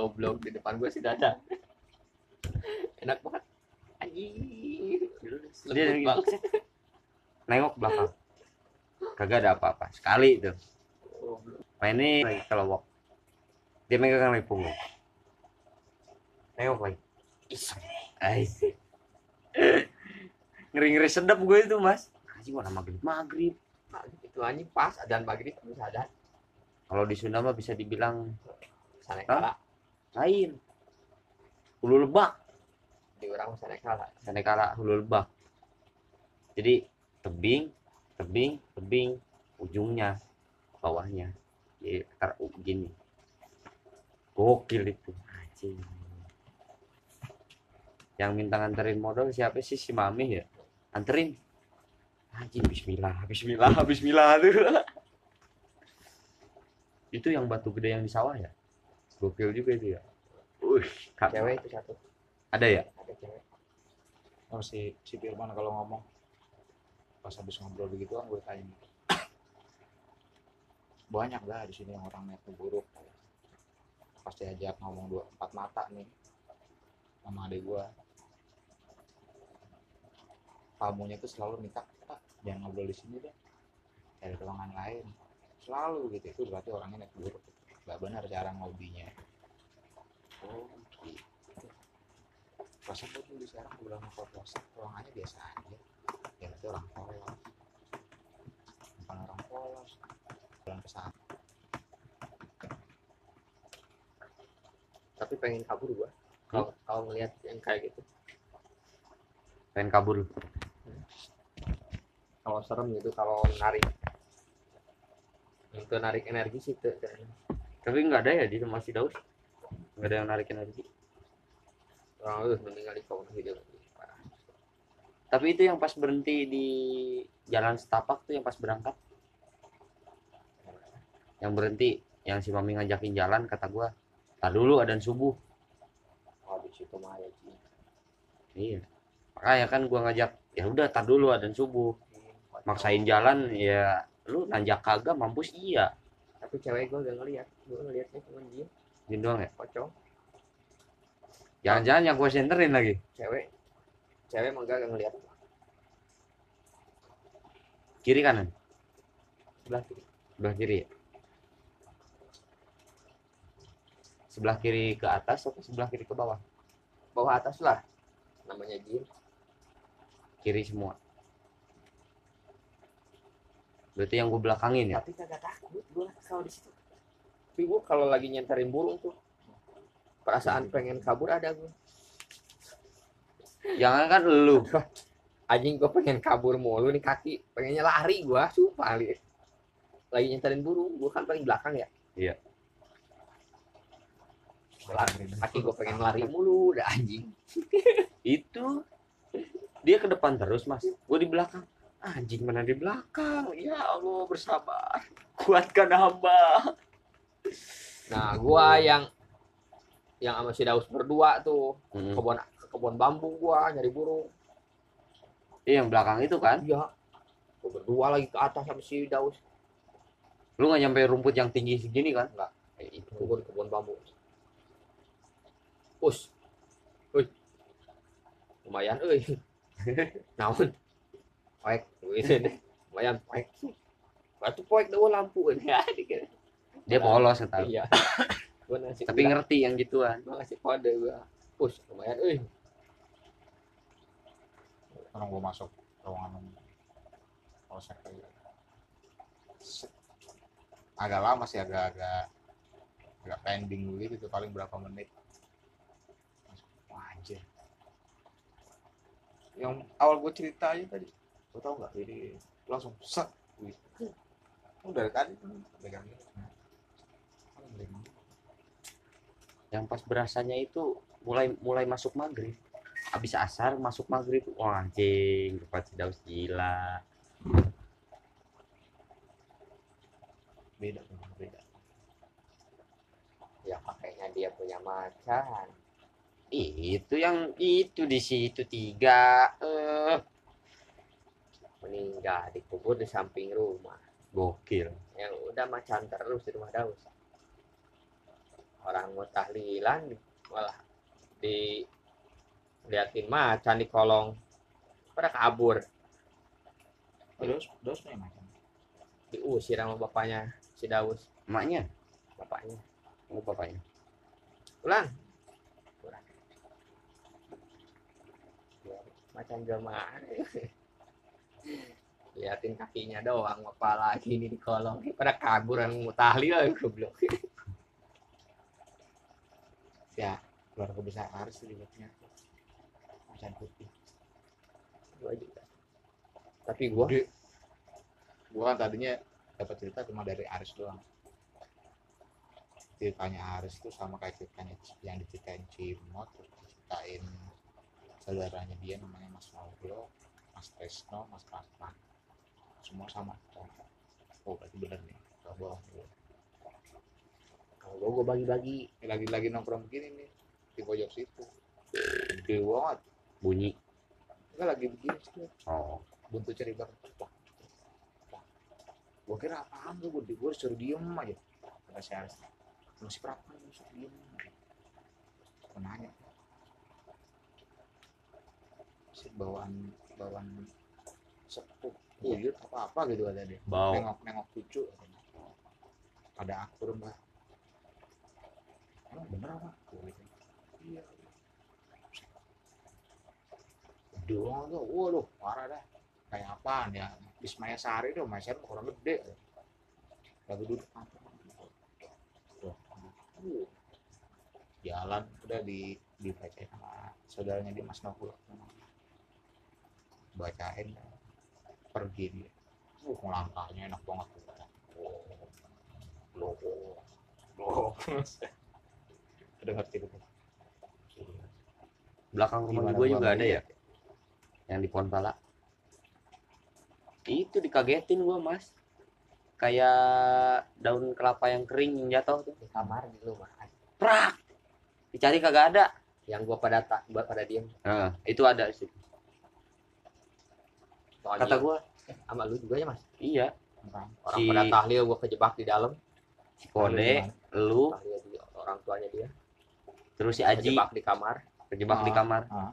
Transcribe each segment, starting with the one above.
goblok di depan gue sih ada enak banget. Anjing. Dia gitu. nengok belakang. Kagak ada apa-apa. Sekali tuh. Goblok. mainnya lagi kelowok dia megang lagi punggung. Nengok lagi. Iseng Ais. ngeri-ngeri sedap gue itu mas. Anjing mana maghrib maghrib Nah, itu anjing pas. Dan maghrib bisa ada kalau di Sunda mah bisa dibilang kala lain. Hulu lebak. Di orang sana kala sana kala hulu lebak. Jadi tebing tebing tebing ujungnya bawahnya. Jadi tar gini. Gokil itu. Anjing. Yang minta nganterin modal siapa sih? Si mami ya? Anterin. Anjing bismillah bismillah bismillah tuh. Itu yang batu gede yang di sawah ya? Gokil juga itu ya Kak- cewek itu satu. Ada ya? Ada cewek. Oh, si si Firman kalau ngomong. Pas habis ngobrol begitu kan gue tanya. Banyak dah di sini yang orang niat buruk. Pasti ajak ngomong dua empat mata nih sama adik gue tamunya tuh selalu minta pak jangan ngobrol di sini deh. Cari ruangan lain. Selalu gitu itu berarti orangnya niat buruk. Nggak benar cara ngobinya oh gitu perasaan gue dulu sekarang gue bilang mau puasa ruangannya biasa aja ya berarti orang polos bukan orang polos bulan ke sana tapi pengen kabur gua kalau kalau ngeliat yang kayak gitu. Pengen kabur. Kalau serem gitu kalau narik. Itu narik energi sih tuh tapi nggak ada ya di rumah si Daus nggak ada yang narik energi orang itu meninggal di kawan hidup tapi itu yang pas berhenti di jalan setapak tuh yang pas berangkat. Yang berhenti yang si mami ngajakin jalan kata gua tak dulu adan subuh. Habis itu mah ya iya. Makanya kan gua ngajak ya udah tar dulu adan subuh. Maksain jalan ya lu nanjak kagak mampus iya. Tapi cewek gua gak ngeliat. Gua ngeliatnya cuma dia Gini doang ya? Pocong jangan-jangan yang gua senterin lagi. Cewek. Cewek emang gak ngeliat. Kiri kanan? Sebelah kiri. Sebelah kiri ya? Sebelah kiri ke atas atau sebelah kiri ke bawah? Bawah atas lah. Namanya jin. Kiri semua. Berarti yang gue belakangin ya? Tapi kagak takut gua kalau di situ. Tapi gua kalau lagi nyenterin burung tuh perasaan pengen kabur ada gua. Jangan kan lu. Anjing gua pengen kabur mulu nih kaki. Pengennya lari gua sumpah li. lagi nyenterin burung gua kan paling belakang ya. Iya. Lari. kaki gua pengen lari mulu udah anjing. Itu dia ke depan terus mas. Gue di belakang. Anjing mana di belakang? Ya Allah bersabar. Kuatkan hamba. Nah gua yang yang sama si Daus berdua tuh. Hmm. kebun kebun bambu gua nyari burung. Iya, yang belakang itu kan? Iya. Gua berdua lagi ke atas sama si Daus. Lu nggak nyampe rumput yang tinggi segini kan? Nggak. Eh, itu gua di kebun bambu. Us. Uy. lumayan euy naon? Poek. Lumayan poek. Batu poek dewa lampu. Ya dikira dia polos kata iya gua ngasih tapi ngerti yang gituan. Gua ngasih kode gua. Us lumayan euy. Orang gue masuk ruangan polsek kayak Set. agak lama sih agak-agak agak pending dulu gitu paling berapa menit. Wah anjir. Yang awal gue cerita aja tadi. Lo tau nggak? Jadi langsung set. Wih. Oh, dari tadi tuh pegang gitu. Yang pas berasanya itu mulai mulai masuk maghrib. Habis asar masuk maghrib. Wah anjing tempat Daus gila. Beda beda. Ya pakainya dia punya macan. Itu yang itu di situ tiga. Eh. Meninggal dikubur di samping rumah. Gokil. Yang udah macan terus di rumah Daus orang mau tahlilan malah di liatin macan di kolong. Pada kabur. Terus, terus nih macam. diusir sama bapaknya si Daus. Emaknya, bapaknya. Oh bapaknya. pulang. Pulang. Macan jelmaan liatin kakinya doang apa lagi ini di kolong. Pada kabur yang mau tahlil goblok Ya, keluarga besar Aris tuh dibuatnya macan putih. gua juga tapi gua Gede. Gua kan tadinya dapat cerita cuma dari Aris doang. Ceritanya Aris tuh sama kayak ceritanya yang diceritain Cimot, terus diceritain saudaranya dia namanya Mas Mauro, Mas Tresno, Mas Rahman. Semua sama. Oh, berarti bener nih. Bohong. gua. Gua gua bagi-bagi Lagi-lagi nongkrong begini nih di pojok situ. Gede banget. Bunyi. Enggak lagi begini sih. Oh. Buntu cerita. Gua kira apaan tuh, gua, gua disuruh diem aja. Kata si Aris. Masih berapa nih, disuruh diem. Gua nanya. Si bawaan, bawaan sepuh, buyut apa-apa gitu ada dia. Bau. Nengok-nengok cucu. Pada akur mbak. Emang bener apa? Iya. Doang tuh, waduh, parah dah. Kayak apaan ya? Bismaya Sari tuh, Maya Sari orang gede. Lagi duduk apa? Jalan udah di dibacain sama saudaranya di Mas Nokul. Bacain pergi dia. Uh, melangkahnya enak banget tuh. Oh, loh, Udah ngerti tuh. Belakang rumah gue gua juga ada ya, yang di pohon pala. Itu dikagetin gue mas, kayak daun kelapa yang kering yang jatuh tuh. di kamar di rumah Prak, dicari kagak ada. yang gua pada tak gua pada diem Nah, itu ada. Soalnya Kata gue, sama lu juga ya mas iya. Orang orang Si- pada tahlil gua kejebak di dalam Si Kode, lu, tahlil di orang tuanya dia terus si Aji kejebak di kamar terjebak di Ah. kamar. Ah.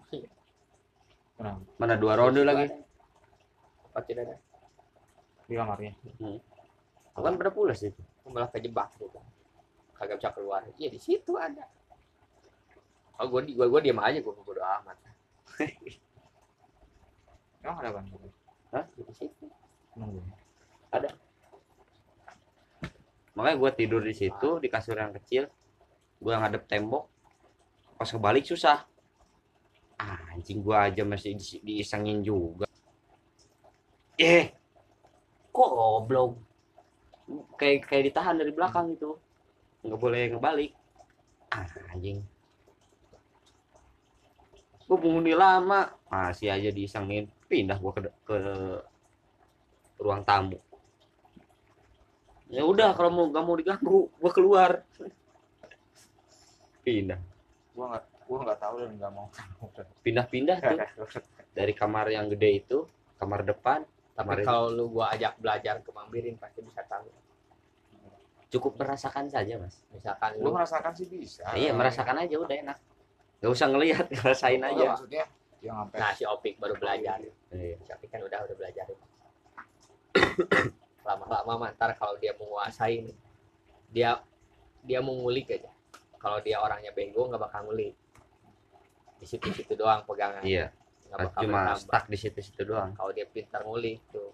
Kenapa? Mana dua ronde lagi? apa tidak ada Di kamarnya. Kan pada pulas itu. Gua malah kejebak gitu kagak bisa keluar iya di situ ada oh gua di gua gua diam aja gua bodo amat Emang ada kan? Hah? di situ Nunggu. Makanya gue tidur di situ di kasur yang kecil. Gue ngadep tembok. Pas kebalik susah. Ah, anjing gue aja masih di- diisengin juga. Eh, kok goblok. Kayak kayak ditahan dari belakang gitu. Nggak boleh ngebalik. Ah, anjing. Gue penghuni lama, masih aja diisengin. Pindah gue ke, ke ruang tamu. Ya udah kalau mau gak mau diganggu, gua keluar. Pindah. Gua nggak gua nggak tahu dan nggak mau. Pindah-pindah tuh dari kamar yang gede itu, kamar depan, kamar tapi kalau lu gua ajak belajar ke Mambirin pasti bisa tahu cukup merasakan saja, Mas. misalkan Gua lu merasakan sih bisa. iya, merasakan aja udah enak. Gak usah ngelihat, ngerasain aja. maksudnya yang sampai nah si Opik baru belajar Iya. si Opik kan udah udah belajar lama-lama mantar kalau dia menguasai dia dia mau ngulik aja kalau dia orangnya bego nggak bakal ngulik. Di situ-situ doang pegangan. Iya, nggak bakal cuma bertambah. stuck di situ-situ doang. kalau dia pintar ngulik tuh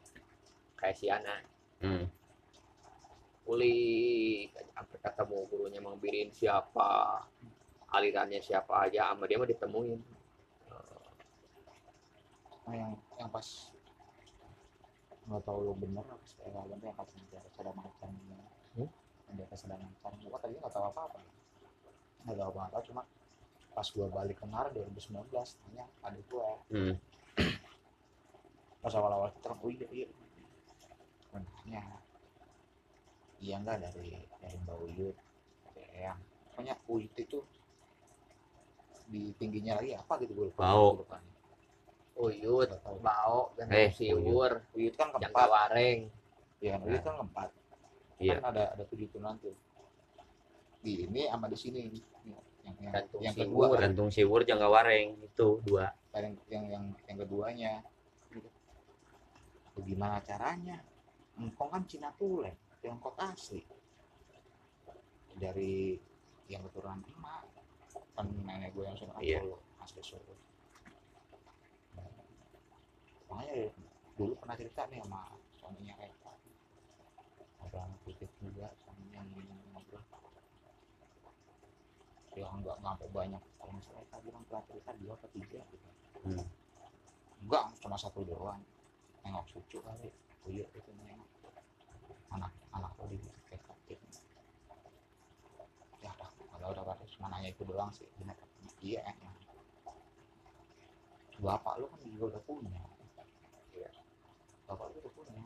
kayak si Ana. Hmm. ngulik sampai ketemu gurunya mambirin siapa alirannya siapa aja sama dia mah ditemuin. Nah, yang yang pas nggak tahu lu bener apa sih yang bener yang pas dia ada macan Hmm? yang dia ada macan gua tadinya nggak tahu apa apa nggak tahu apa apa cuma pas gua balik kemarin 2019 tanya adik gua. Hmm. pas awal-awal kita oh iya iya. Nanya iya enggak dari dari Mbak Uyut Eyang? Pokoknya Uyut itu di tingginya lagi apa gitu gue lupa Bau. Uyut tahu. bau dan Eh, siwur Uyut. Kan yang keempat. wareng. Iya, Uyut kan keempat. Iya. kan ada ada tujuh turunan tuh di ini sama di sini. Yang yang, Gantung yang siwur. kedua gantung siwur jangka wareng itu dua. Yang yang yang, yang keduanya. Gimana caranya? Engkong kan Cina Tulen Tiongkok asli. Dari yang keturunan emak kan nenek gue yang sudah Iya. Asli Solo makanya dulu pernah cerita nih sama suaminya Reva ngobrol Putih juga suaminya ngobrol ya nggak sampai banyak. Kalau misalnya Reva bilang pernah cerita dua atau tiga gitu. Hmm. enggak cuma satu doang. Nengok cucu kali iya itu nengok. Anak anak lo di kayak sakit. Ya udah. Kalau udah pada cuma nanya itu doang sih. Bener iya emang. Bapak lu kan juga udah punya. Iya. Bapak lu udah punya.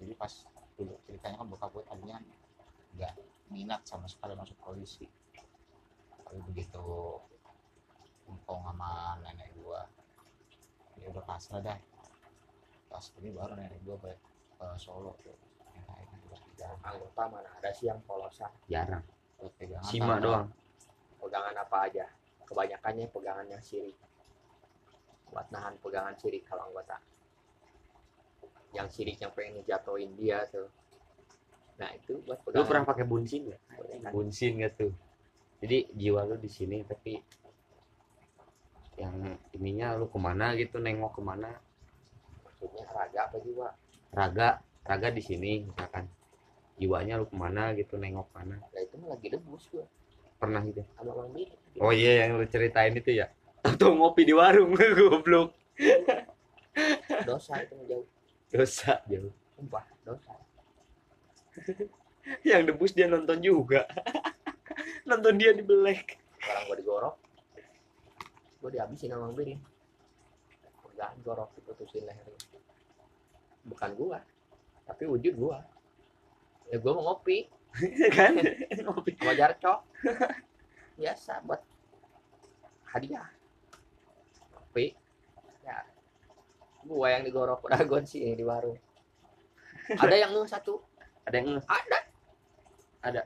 Jadi pas dulu ceritanya kan bokap gue tadinya nggak minat sama sekali masuk polisi. Tapi begitu empong sama nenek gua ya udah pasrah dah. Pas ini baru nenek gua balik ke Solo tuh. Anggota mana ada sih yang polosan jarang. Pegangan sima tangan. doang. Pegangan apa aja? Kebanyakannya pegangan yang sirik buat nahan pegangan sirik kalau anggota. Yang sirik yang pengen ngejatoin dia tuh nah itu buat lu pegangan. pernah pakai bunsin nggak? Kan. Bunsin gak tuh? Jadi jiwa lu di sini tapi yang ininya lu ke mana gitu nengok ke mana? Maksudnya raga apa jiwa? Raga raga di sini misalkan. Jiwanya lu ke mana gitu nengok mana. Nah itu mah lagi debus gua. Pernah gitu sama bang Billy oh iya yang lu ceritain itu ya? Atau ngopi di warung goblok. Dosa itu jauh. Dosa jauh. Sumpah dosa yang debus dia nonton juga. Nonton dia di belek. Orang gua digorok. Gua dihabisin sama bang pegangan gorok diputusin lehernya. Bukan gua tapi wujud gua. Ya gua mau ngopi. Kan? Ngopi sama jarcok biasa buat hadiah. Tapi ya gua yang digorok dagon sih ini di warung. Ada yang nge satu ada yang nge- ada.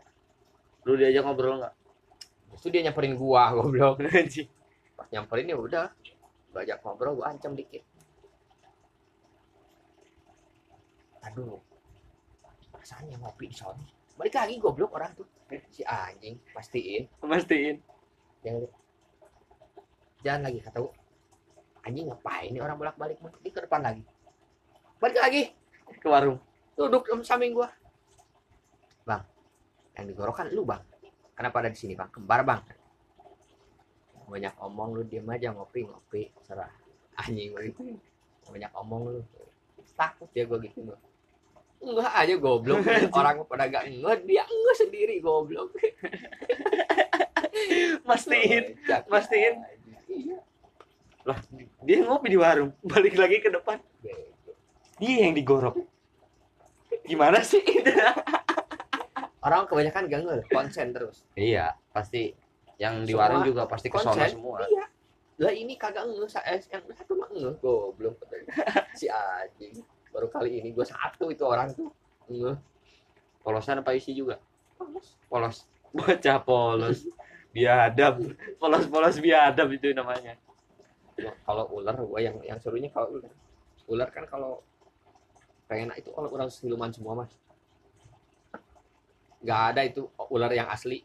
Lu diajak ngobrol nggak? Itu dia nyamperin gua goblok. Anjing. Pas nyamperin ya udah. Gua ajak ngobrol gua ancam dikit. Aduh. Rasanya ngopi di sana balik lagi goblok orang tuh. Si anjing. Pastiin. Pastiin. Yang jangan lagi kata gua, anjing ngapain nih orang bolak balik di ke depan lagi. Balik lagi. Ke warung. Duduk samping gua yang digorokan lu bang. Kenapa ada di sini bang? Kembar bang. Banyak omong lu diem aja ngopi ngopi. Serah. Anjing begitu banyak omong lu. Takut ya gua gitu gua enggak aja goblok. Orang pada gak enggak dia enggak sendiri goblok. Pastiin Kocak, Pastiin. iya. Dia ngopi di warung. Balik lagi ke depan. Dia yang digorok. Gimana sih orang kebanyakan gak nge konsen terus. Iya pasti yang di warung juga pasti konsen. semua. Iya. Lah ini kagak nge eh, yang satu mah nge. Goblok si anjing. Baru kali ini gua satu itu orang tuh nge. Polosan apa isi juga? Panas. polos. Bocah polos. Biadab. Polos-polos biadab itu namanya. Kalau ular gua yang yang serunya kalau ular. Ular kan kalau pengen itu kalau orang siluman semua mas nggak ada itu ular yang asli.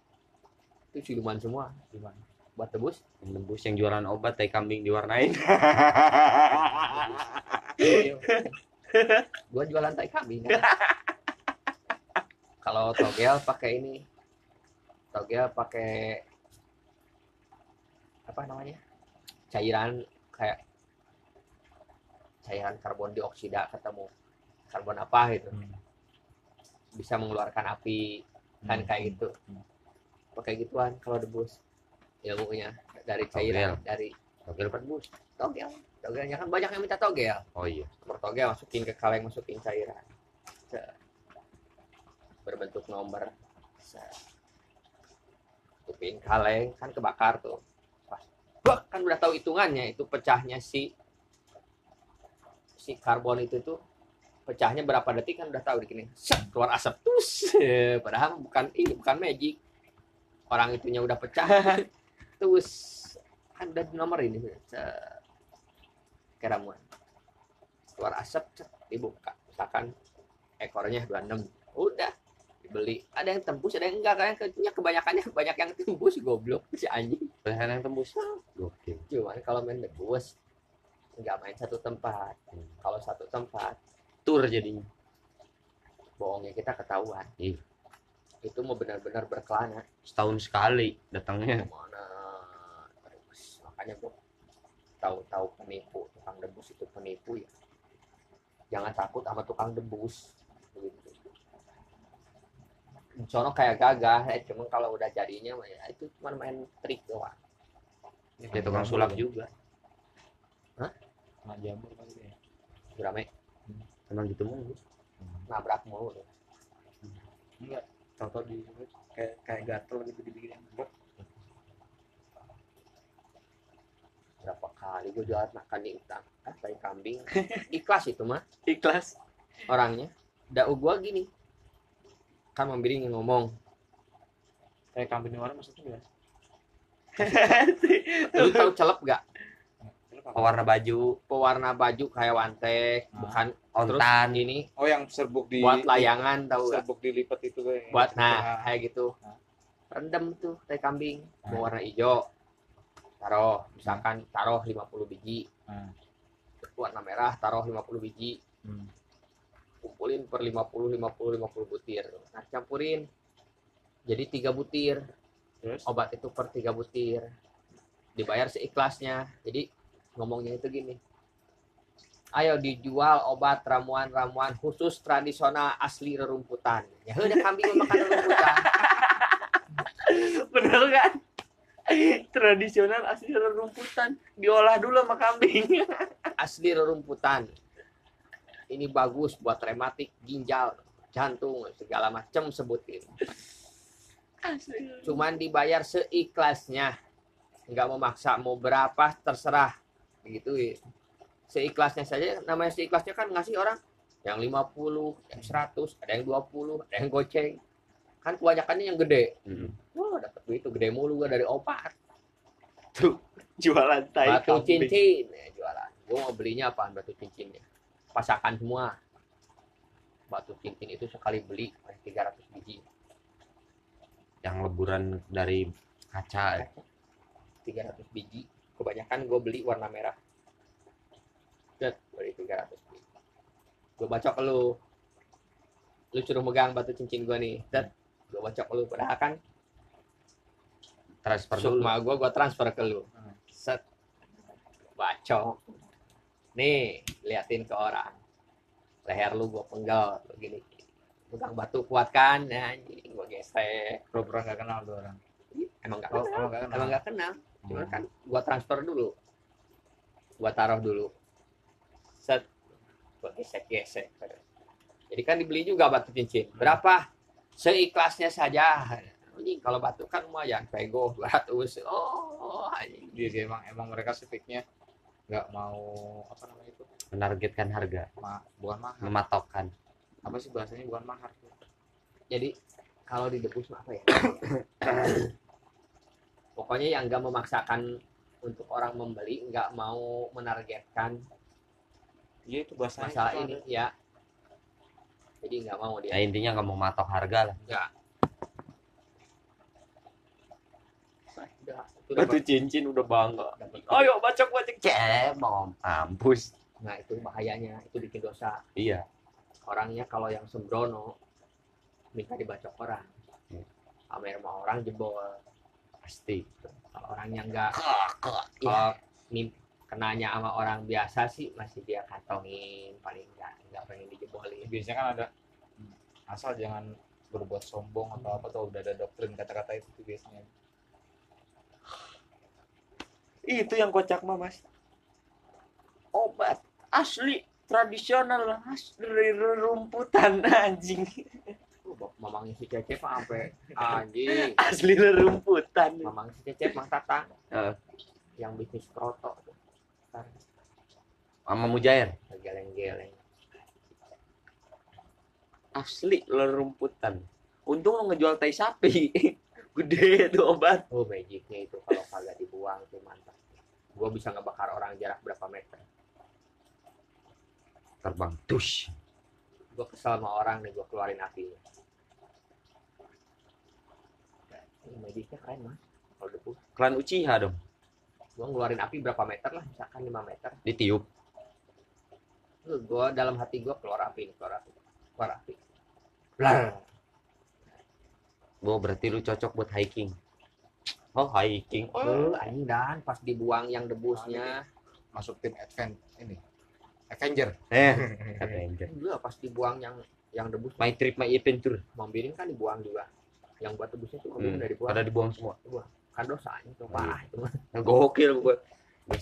Itu siluman semua. Gimana buat tebus. Yang nembus yang jualan obat tai kambing diwarnain. Gua jualan tai kambing. Kan. kalau togel pakai ini. Togel pakai apa namanya? Cairan kayak cairan karbon dioksida ketemu karbon apa gitu. Bisa mengeluarkan api kan kayak gitu. Pakai gituan kalau debus ilmunya. Dari cairan dari Togel. apa bus. Togel. Togelnya kan banyak yang minta togel. Oh iya. Nomor togel masukin ke kaleng masukin cairan. Berbentuk nomor. Masukin kaleng kan kebakar tuh. Pas. Wah, kan udah tahu hitungannya itu pecahnya si si karbon itu tuh pecahnya berapa detik kan udah tahu gini. Set keluar asap. Tus. Padahal bukan ini bukan magic. Orang itunya udah pecah. Terus kan udah nomor ini. Keramuan. Keluar asap set, dibuka. Misalkan ekornya 26 udah. Dibeli. Ada yang tembus ada yang enggak. Kan kayaknya kebanyakannya banyak yang tembus goblok. Si anjing. Bahan yang tembus. Gokil. cuman kalau main debus nggak main satu tempat. Hmm. kalau satu tempat Tur jadinya. bohongnya kita ketahuan Iya. itu mau benar-benar berkelana Setahun sekali datangnya. ke mana terus makanya gua tahu-tahu penipu tukang debus itu penipu ya jangan takut sama tukang debus gitu. sono kayak gagah ya cuma kalau udah jadinya ya itu cuma main trik doang Dia tukang sulap juga. Kena jamur kali ya. rame Emang gitu mulu. nabrak mulu tuh. Enggak. Tahu di kayak kayak gatel gitu dibikin. berapa kali gue jual makan di utang ah, tai kambing ikhlas itu mah Ikhlas. orangnya dau gua gini kan membiring ngomong Kayak kambing orang maksudnya ya. lu tahu celep gak Pewarna baju, pewarna baju kayak wantek Ah. bukan terus ontan. ini Oh yang serbuk di buat layangan tahu gak serbuk dilipat itu kayak. buat Ah. nah kayak gitu Ah. rendem tuh tai kambing Ah. mau warna hijau taruh misalkan taruh 50 biji Ah. warna merah taruh 50 biji Hmm. kumpulin per 50 50 50 butir nah campurin jadi tiga butir Terus obat itu per tiga butir dibayar seikhlasnya jadi ngomongnya itu gini. Ayo dijual obat ramuan-ramuan khusus tradisional asli rerumputan. Ya udah kambing makan rerumputan. Bener kan? Tradisional asli rumputan diolah dulu sama kambing. asli rerumputan. Ini bagus buat rematik ginjal jantung segala macam sebutin. Cuman dibayar seikhlasnya. Nggak memaksa mau berapa terserah gitu ya seikhlasnya saja namanya seikhlasnya kan ngasih orang yang 50 yang 100 ada yang 20 ada yang goceng. Kan kebanyakannya yang gede. Wah dapat duit tuh gede mulu gua dari opat Jualan tai batu kambing. cincin. Ya, jualan. Gua mau belinya apaan batu cincinnya pasakan semua. Batu cincin itu sekali beli 300 biji. Yang leburan dari kaca. 300 biji kebanyakan gue beli warna merah. Set, beli 300 biji gue bacok lu. Lu suruh megang batu cincin gue nih. Set, gue bacok lu. Padahal kan Transfer sukma gue gue transfer ke lu. Hmm. set. Bacok. Nih liatin ke orang. Leher lu gue penggal begini. Pegang batu kuat kan? Nah, anjing gue gesek. Pura-pura nggak kenal tuh orang. emang gak Oh, kenal. oh nggak kenal. emang gak kenal cuman kan gua transfer dulu. Gua taruh dulu. Set. Gua gesek gesek. Jadi kan dibeli juga batu cincin. Berapa? Seikhlasnya saja. Anjing kalau batu kan lumayan. Pego 200 oh anjing. Dia, dia emang emang mereka speaknya nggak mau apa namanya itu? Menargetkan harga, ma bukan mahar. Mematokkan. apa sih bahasanya? Bukan mahar. Jadi kalau di debus apa ya pokoknya yang nggak memaksakan untuk orang membeli nggak mau menargetkan iya itu bahasanya masalah itu ini ada. ya jadi nggak mau dia Ya intinya nggak mau matok harga lah. udah itu udah Batu cincin udah bangga. dapat Ayo bacok bacok cemom. Mampus. nah itu bahayanya itu bikin dosa Iya. orangnya kalau yang sembrono minta dibacok orang pamer sama orang jebol Pasti. kalau orangnya enggak Iya. kalau nim- kenanya sama orang biasa sih masih dia kantongin paling enggak enggak pengen dijebolin biasanya kan ada asal jangan berbuat sombong atau apa tuh udah ada doktrin kata-kata itu tuh biasanya Itu yang kocak mah mas. Obat asli tradisional asli dari rumputan anjing. Uh, bap- mamangnya si Cecep sampai anjing. Asli rumputan. mamang si Cecep Mang Tatang Eh. yang bisnis kroto tuh. Ntar. Sama Mujair. geleng-geleng asli ular rumputan untung lo ngejual tai sapi. Gede tuh obat. Oh magicnya itu kalau kagak dibuang tuh mantap. Gua bisa ngebakar orang jarak berapa meter. Terbang. Tush. Gua kesel sama orang nih gua keluarin apinya magicnya keren mas. Kalau debu. Klan Uchiha dong. Gua ngeluarin api berapa meter lah misalkan 5 meter. Ditiup. Tuh, gua dalam hati gua keluar api nih keluar api keluar api. Blar. Bo berarti lu cocok buat hiking. Oh hiking. Tuh, anjing dan. Pas dibuang yang debusnya. Masuk tim advent ini. Avenger. Eh Avenger. gua pas dibuang yang yang debus. My trip my adventure. Mambirin kan dibuang juga yang buat debusnya tuh hmm. udah dibuang pada dibuang semua? Kan dosanya tuh parah itu mah. Gokil gua.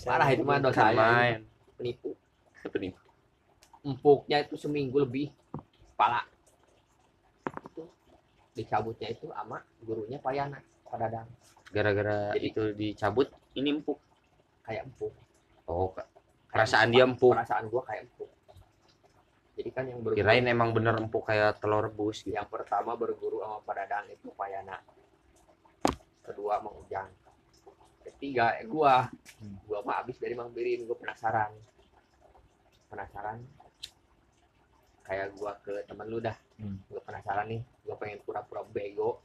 Parah itu mah dosa ya. main. Penipu. Penipu empuknya itu seminggu lebih kepala. Itu dicabutnya itu sama gurunya Payana pada dadang. Gara-gara Jadi- itu dicabut ini empuk. Kayak empuk. Oh Perasaan dia empuk. perasaan gua kayak empuk jadi kan yang berguru kirain emang bener empuk kayak telur rebus gitu. Yang pertama berguru sama Pak Dadang itu Payana kedua Mang Ujang. Ketiga eh, gua. Hmm. gua mah abis dari Mang Birin gua penasaran. Penasaran? Kayak gua ke temen lu dah. Hmm. gua penasaran nih. Gua pengen pura-pura bego.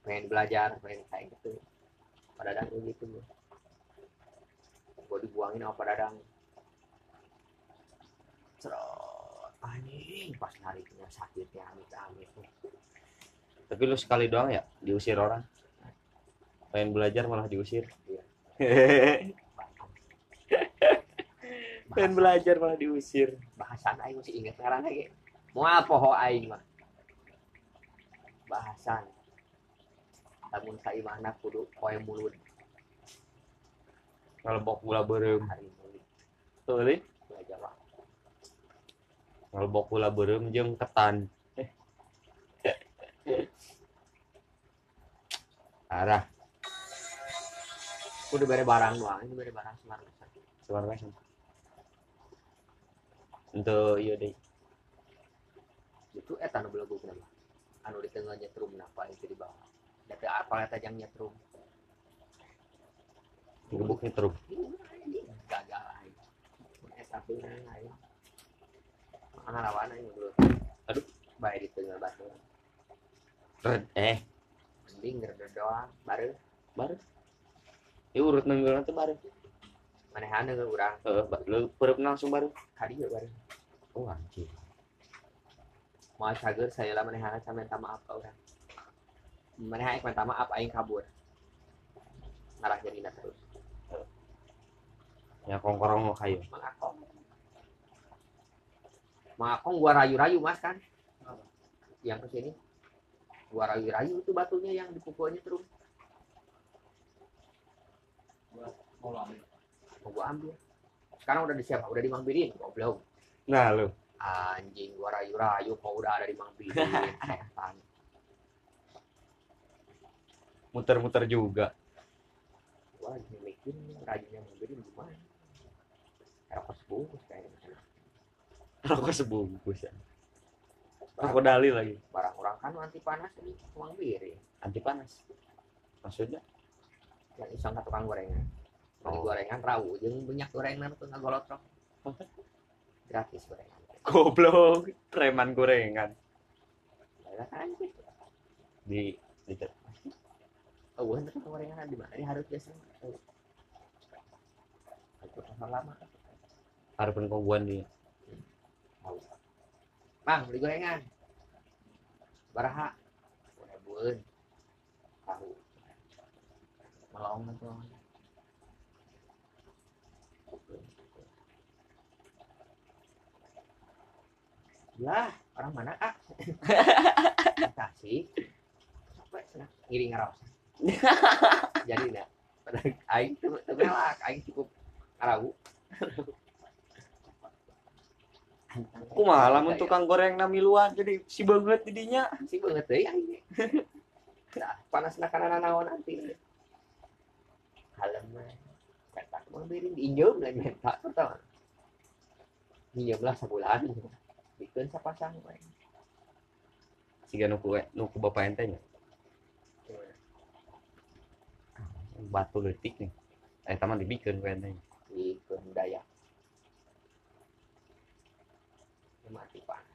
Pengen belajar pengen kayak gitu. Dadang kayak gitu. Gua gua dibuangin sama Dadang. Cerot, anjing pas lari kena sakitnya amit-amit tapi lu sekali doang ya diusir orang? Pengen belajar malah diusir? Iya. pengen belajar malah diusir. Bahasan aing masih inget sekarang lagi. Mau apa ho aing mah? Bahasan namun saya mana kudu poe mulut. Kalau bok gula berem. Hari mulut Teuing. belajar lah kalau bok gula berem jeung ketan. Arah kudu bere barang doang ini bere barang semar sebenarnya untuk iya deh. Itu eta nu belagu kenapa? Anu di tengah nyetrum napa itu di bawah? Data apa eta jang nyetrum? Gebuknya terus gagal aing eta pun aing mana lawan aing bro Aduh. baik di tengah batu Red, eh. Mending gerdo doang baru baru ya urut nenggelan tuh baru manehana ke urang? Eh ba- lu perep langsung baru kadi ya baru oh anjir mau cager saya lah manehana saya minta maaf ke urang manehana minta maaf aing kabur. Ngarah jadi terus. Ya kongkorong mau kayu. Mang Akong Mang Akong gua rayu-rayu mas kan? Yang ke sini. Gua rayu-rayu itu batunya yang dipukulnya terus mau gua ambil. Sekarang udah di siapa? Udah di Mang Bidin? Goblok. Nah lu. Anjing gua rayu-rayu kok udah ada di Mang Bidin setan. Muter-muter juga. Gua lagi mikir rayunya Mang Bidin gimana. Rokok sebungkus kayaknya rokok sebungkus ya. Rokok dali lagi. Barang orang kan anti panas ini Mang Bidin anti panas. Maksudnya? Yang iseng ke tukang gorengan. Beli Oh. gorengan rawu jeung banyak gorengan tuh nggak golotrok. Gratis gorengan. Goblok preman gorengan. Di di oh bener tukang gorengan di mana? Harus biasa. Oh. itu pasar lama. Harapan kongguan di bang beli gorengan. Baraha. Bun tahu. Melong tuh lah orang mana ah kasih sampai senang. Ngiring ngaros jadi enggak. Aing tuh tuh melak aing cukup ngarawu aku malah mun tukang goreng nami luar jadi si banget didinya sih banget deh aing nah, panas nak kanan naon nanti. Kalem mah petak mau birin diinjem lagi mentak tau minjem lah sebulan. Bikin sapasang we tiga nuku nuku bapak ente nya. Gimana? batu letik nih. Eh taman dibikin ku ente di Daya cuma anti panas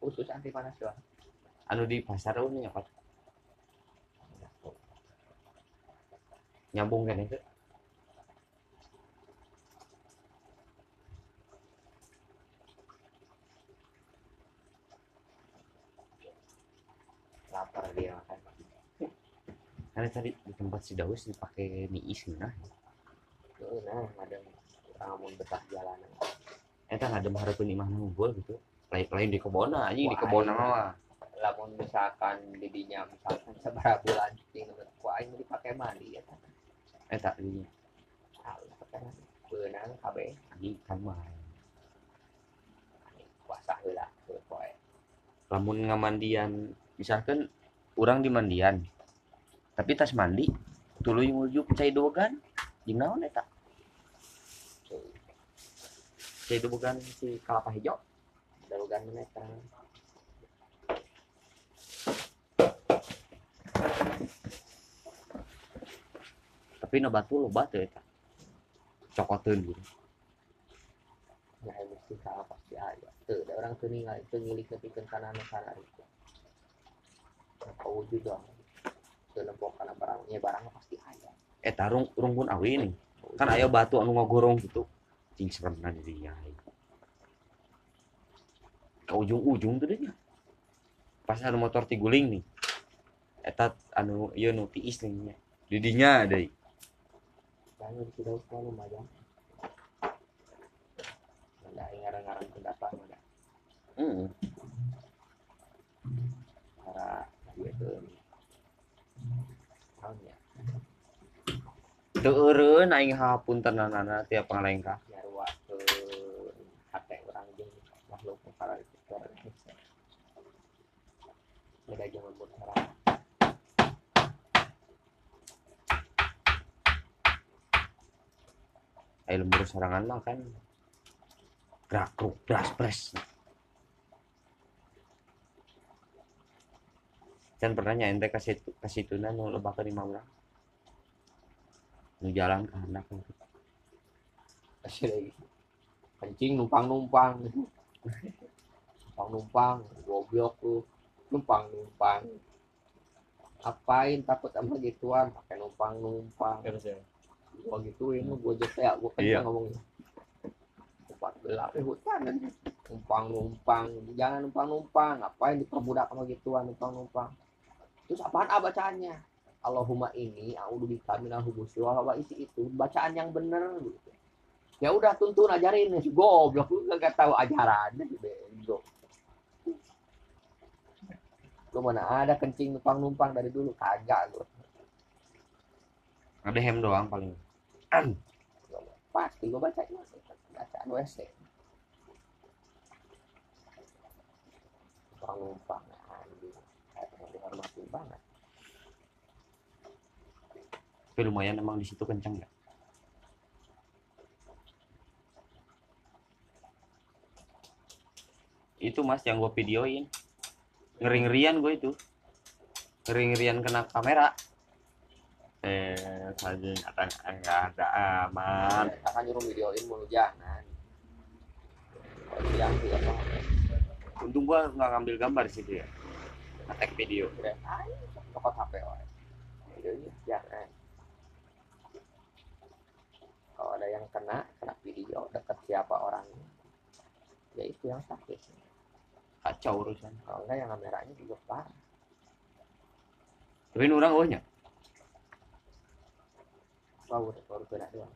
khusus anti panas doang. Anu di pasar oh nyokot nyambung kan itu? Lapar dia makan. Karena tadi di tempat si Daus dipakai mie is nah. Nah ada orang mau betah jalanan. Eta ngadem hareupeun imah nunggul gitu lain lain di kebon aja di kebon iya. mah. Lamun misalkan didinya misalkan seberapa bulan tinggal ku aing dipakai mandi ya kan eta di Allah pakai beunang kabeh anjing kan mah puasa heula poe lamun ngamandian misalkan orang di mandian tapi tas mandi tuluy ngujuk cai dogan jeung naon eta? Cai. Dogan si kalapa hijau dalugan meneta tapi na batu loba teh eta cokoteun gitu. Ya mesti salah pasti ada tuh ada orang tuh ninggal itu ngilik nepikeun kana anu kana itu kau juga tuh lempok kana barangnya barangnya pasti ada. Eta rung rungkun awi nih kan aya batu anu ngogorong gitu. Cing seremna di dinya ke ujung-ujung tuh deh pas anu motor tiguling nih. Eta anu ieu nu tiis nih nya. di dinya deui di Ciraus mah lumayan. Ada yang ngarang-ngarang pendapat ada. heeh Cara dia tuh tahunnya teu eureun aing hapuntenanana tiap pangalengka nyarua ke hati orang jeung makhluk para itu orang beda jangan buat orang aya lembur sorangan mah kan. Gerak kruk das pres Can pernah ente kasih kasih tuna nu lebah lima orang. Nu jalan ke anak. Kasih lagi. Kencing numpang numpang numpang numpang goblok tuh numpang numpang apain takut sama gituan? Pakai numpang numpang gua gituin lu gua jete ya gua Iya. kencang ngomongnya. Tempat gelap eh hutan kan numpang numpang jangan numpang numpang ngapain diperbudak sama gituan numpang numpang terus apaan ah bacaannya? Allahumma ini a'udzu bika minal hubusi wal isi itu bacaan yang bener gitu. Ya udah tuntun ajarin. Si goblok lu gak tahu ajarannya si bego lu mana ada kencing numpang numpang dari dulu? Kagak lu ada hem doang paling pasti gue baca bacaan WC numpang numpang banget tapi lumayan emang di situ kencang ya itu mas yang gue videoin ngeri-ngerian gue itu. Ngeri-ngerian kena kamera eh katanya enggak ada aman. Kita kan nyuruh videoin mulu jangan siang sih apa untung gua nggak ngambil gambar di situ ya. Ngetek video. Udah ayo cokot HP wae videonya jangan kalau ada yang kena kena video deket siapa orangnya ya itu yang sakit. Kacau urusan. Kalau enggak yang kameranya juga parah. Tapi orang ohnya Udah baru doang.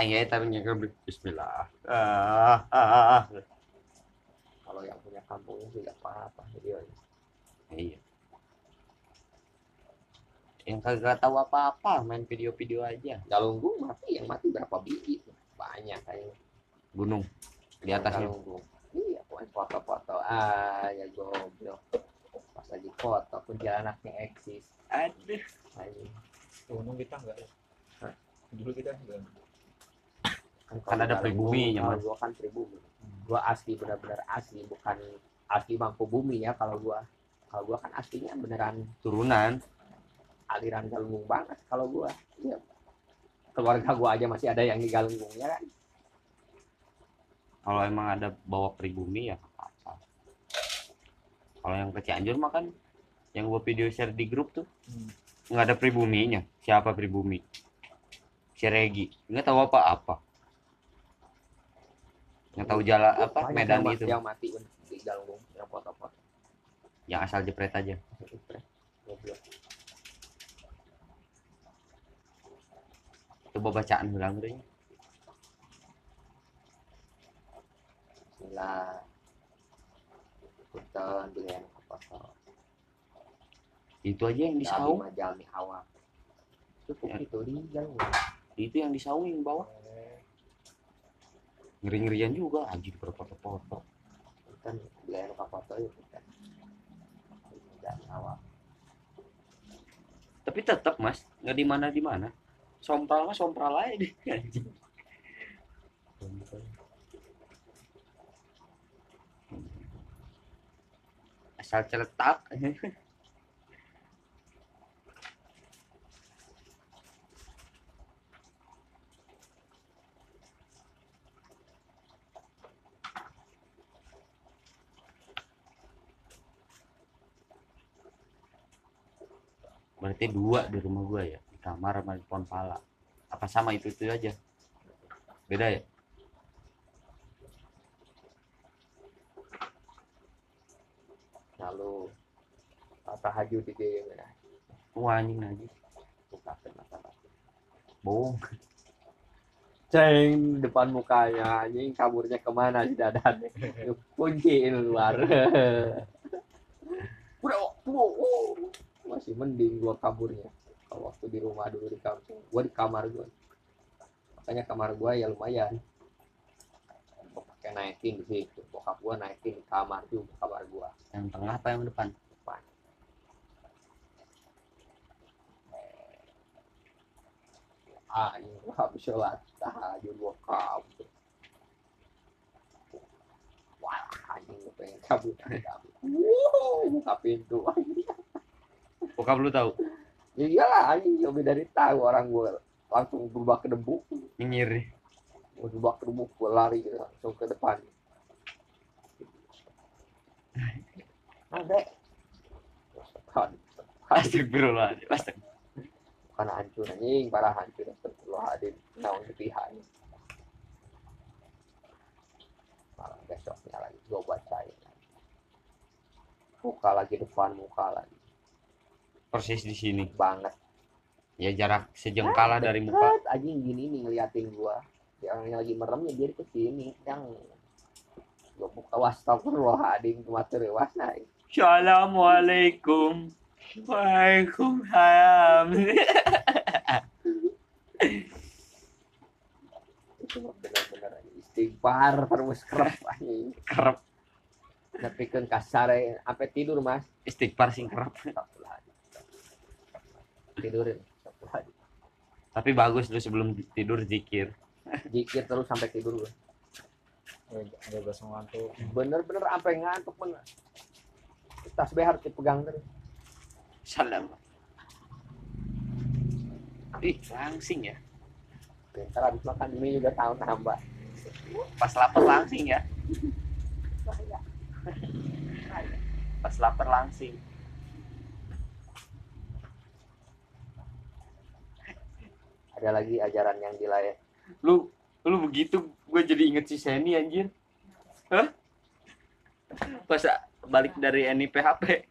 ayah tapi nyeker Bismillah ah, ah, ah. Kalau yang punya kampungnya juga apa-apa videonya. iya yang kagak tahu apa-apa main video-video aja Galunggung mati, yang mati berapa biji? Banyak kayaknya. gunung di atasnya Galunggung. Iya, pokoknya foto-foto. Ah, ya goblok. Pas lagi foto, kuntilanaknya eksis. aduh Anjing. Gunung kita enggak ya? Hah? Dulu kita enggak. Kan, Kan ada kalau pribumi, nyaman. kalau Gua kan pribumi. Gua asli benar-benar asli, bukan asli mampu bumi ya kalau gua kalau gua kan aslinya beneran turunan aliran galunggung banget kalau gua iya keluarga gua aja masih ada yang di galunggung ya kan kalau emang ada bawa pribumi ya apa-apa kalau yang ke Cianjur mah kan yang gua video share di grup tuh Hmm. Nggak ada pribuminya. Siapa pribumi? Si Regi. Nggak tahu apa-apa. Nggak tahu jalan apa Banyak medan yang, itu yang mati di galunggung yang foto-foto. Yang asal jepret aja. Coba bacaan ulang deh Bismillah. Punten pilihan foto itu aja yang disaung Majami awak. Cukup Ya. itu itu yang disaung yang bawah. Ngeri ngerian juga anjing berfoto-foto. Punten pilihan foto itu punten Majami awak. Tapi tetap mas nggak di mana di mana. Sompral mah sompral aja deh anjing. Asal celetak berarti dua di rumah gua ya di kamar sama di pohon pala. Apa sama itu itu aja? Beda ya? Lalu tahajud di dia mana wah anjing najis buka masalah bohong. Ceng depan mukanya anjing kaburnya ke mana si dadan kunci luar. Udah oh, masih mending gua kaburnya. Kalau waktu di rumah dulu di kampung gua di kamar gua. Makanya kamar gua ya lumayan. Gua pakai naikin di situ. Bokap gua naikin di kamar juga kamar gua. Yang tengah apa yang depan? Depan. Ah ini gua habis sholat. Tahajud gua kabur. Wah anjing gua pengen kabur. Kabur Wuh, buka pintu bokap lu tahu? Ya iyalah anjing lebih dari tahu orang gua. Langsung berubah ke debu. Nyinyir. Berubah ke debu gua lari gitu, langsung ke depan. Ada. Astagfirullahaladzim. Astagfirullah karena hancur anjing parah hancur. Astagfirullahaladzim naon di pihak malam besoknya lagi gua bacain. Muka lagi depan muka lagi persis di sini. Banget. Ya jarak sejengkal lah dari muka. anjing gini nih ngeliatin gua. Yang yang lagi meremnya dia ke sini. Yang gua buka astagfirullahaladzim kematur wasna Assalamualaikum. Waalaikumsalam. Bener-bener istighfar terus kerap anjing. Kerap nepikeun kasar ya. sampai tidur mas. Istighfar sing kerap Tidurin. Tapi bagus lu sebelum tidur zikir. Jikir terus sampai tidur gua. ada bahasa ngantuk bener-bener sampai ngantuk bener tasbih harus dipegang terus. Salam. Ih langsing ya. Ntar habis makan mie juga tahu nambah pas lapar langsing ya. Pas lapar langsing ada lagi ajaran yang dilayak. Lu lu begitu gue jadi inget si Seni anjir. Hah? pas balik dari NIPHP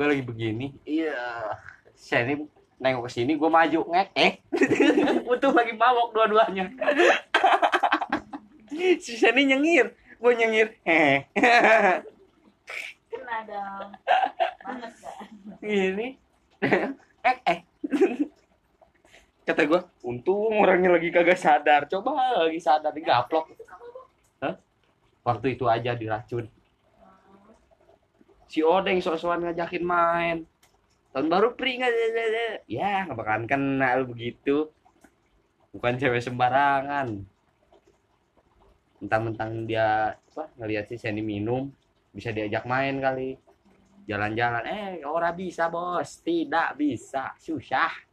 gue lagi begini. Iya Seni nengok ke sini gue maju ngek eh. Untung lagi mabok dua-duanya. Si Seni nyengir gue nyengir hehe kena dong. Banget gak? Ini eh eh kata gue untung orangnya lagi kagak sadar. Coba lagi sadar digaplok. Waktu itu aja diracun. Si Odeng sok-sokan ngajakin main. Tahun baru pri nggak ya nggak bakalan kena lu begitu. Bukan cewek sembarangan. Mentang-mentang dia apa ngelihat si Sandy minum bisa diajak main kali. Jalan-jalan. Eh ora bisa bos. Tidak bisa. Susah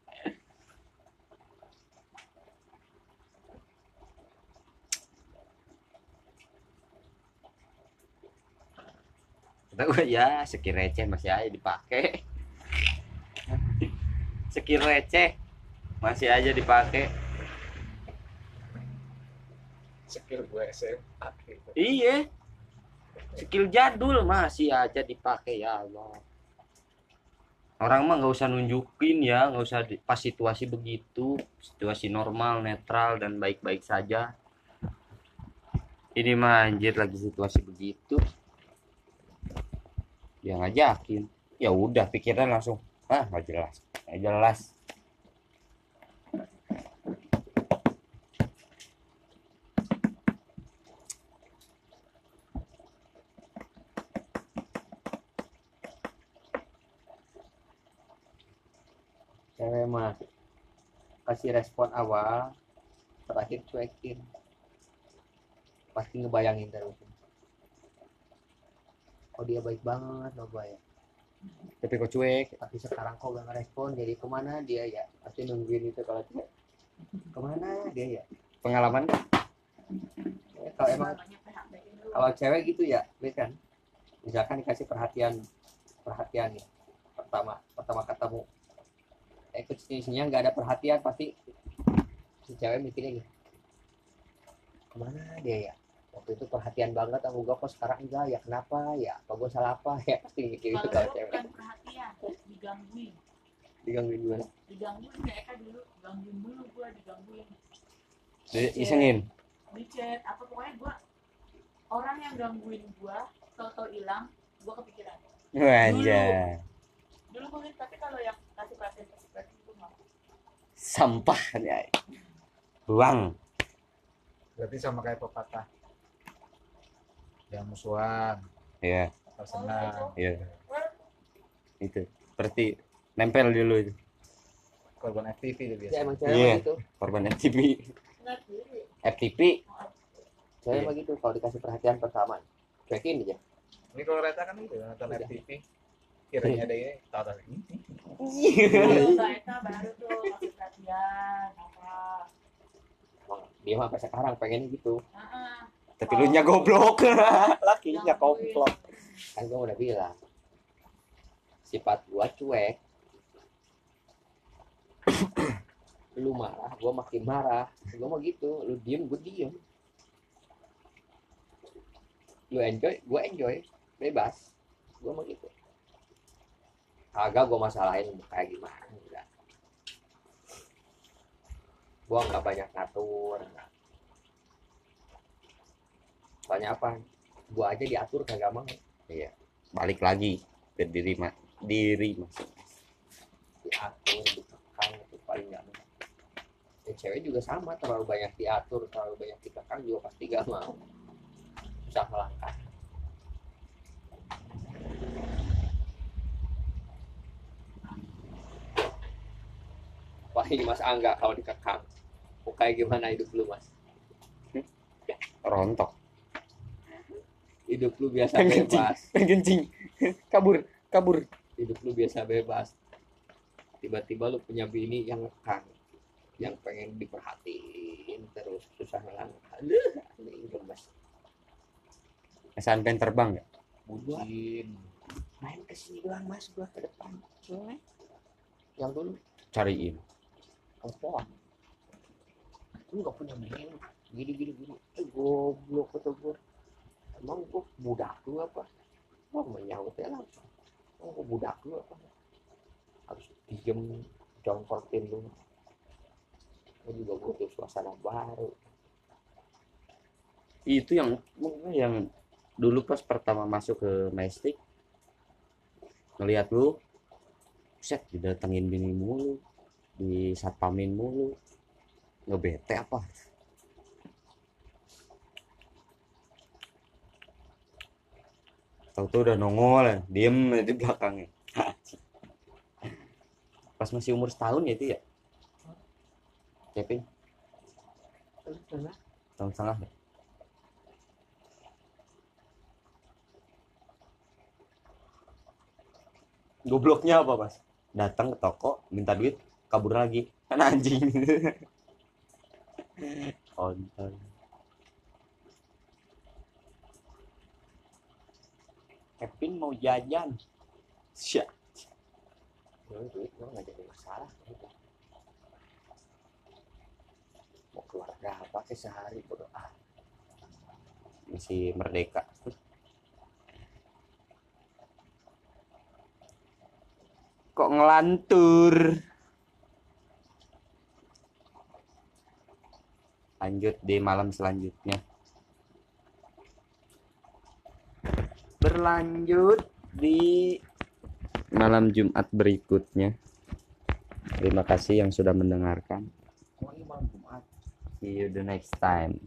kata gue ya sekir receh masih aja dipakai sekir receh masih aja dipakai skill gue SMA gitu. iya. Skill jadul masih aja dipakai ya Allah. Orang mah nggak usah nunjukin ya. Nggak usah di- pas situasi begitu. Situasi normal netral dan baik-baik saja. Ini mah anjir lagi situasi begitu dia ngajakin. Ya udah pikiran langsung ah nggak jelas nggak jelas. Cewek mah kasih respon awal terakhir cuekin. Pasti ngebayangin terus oh dia baik banget loh ya tapi kok cuek? Tapi sekarang kok gak ngerespon jadi ke mana dia ya? Pasti nungguin itu kalau dia. Ke mana dia ya? Pengalaman? Ya, kalau emang kalau cewek gitu ya baik kan? Misalkan dikasih perhatian perhatian ya pertama pertama ketemu. Eh ke sininya nggak ada perhatian pasti si cewek mikirnya gitu ke mana dia ya waktu itu perhatian banget sama gue kok sekarang enggak ya kenapa ya apa gue salah apa ya pasti mikir itu Kalau lu cewek bukan perhatian, digangguin. digangguin gimana Digangguin kayak Eka dulu, gangguin dulu gua digangguin. Di- isengin Di chat apa pokoknya gua orang yang gangguin gua tau-tau hilang, gua kepikiran. Anjay. Dulu mungkin tapi kalau yang kasih perhatian kasih perhatian gua nggak. sampah ya buang berarti sama kayak pepatah yang musuhan. Ya senang. Ya itu. Berarti nempel dulu itu. Korban FTV itu ya biasa emang cewek Iya. gitu korban FTP Nggak diri. FTP cewek Iya. mah gitu kalau dikasih perhatian pertama cuekin aja. Ini kalau Reta kan itu nonton. FTV kiranya ada ini tahu tahu ini. Eka baru tuh kasih perhatian apa. Dia mah sampai sekarang pengennya gitu. Heeh. Tapi lu nya goblok. Lakinya komplok kan gue udah bilang sifat gua cuek. Lu marah gua makin marah. Gua mau gitu lu diem gua diem. Lu enjoy gua enjoy. Bebas gua mau gitu. Kagak gua masalahin kayak gimana enggak. Gua nggak banyak ngatur enggak. Soalnya apa? Gua aja diatur kagak mau balik lagi ke diri ma diri masing diatur dikekang itu paling nggak mau ya, cewek juga sama terlalu banyak diatur terlalu banyak dikekang juga pasti gak mau. Susah melangkah. Apalagi mas Angga kalau dikekang kayak gimana hidup lu mas? Rontok hidup lu biasa Kencing. bebas. kencing. Kabur kabur. Hidup lu biasa bebas. Tiba-tiba lu punya bini yang ngekang yang pengen diperhatiin terus susah ngelangkah Aduh, ini gemes. Sampai terbang nggak? Gua bucin. Main ke sini doang mas gua ke depan. Cewek. yang dulu. Cariin. Telepon. Lu nggak punya bini lu. gini gini gini. Eh goblok kata gua emang gua budak lu apa? Gua menyahutnya langsung emang gua budak lu apa? Harus diem jongkokin lu. Gua juga butuh suasana baru. Itu yang yang dulu pas pertama masuk ke Majestic ngelihat lu set didatengin bini mulu di satpamin mulu ngebete apa tau tuh udah nongol ya, diem di belakangnya. Pas masih umur setahun ya itu ya? Kevin? Tahun setengah ya? Gobloknya apa mas? Datang ke toko, minta duit, kabur lagi. Kan anjing. Kontol. Kevin mau jajan. Syah. Lu duit lu nggak jadi masalah. Mau keluar berapa ke sehari bodo ah masih merdeka. Kok ngelantur? Lanjut di malam selanjutnya berlanjut di malam Jumat berikutnya. Terima kasih yang sudah mendengarkan. See you the next time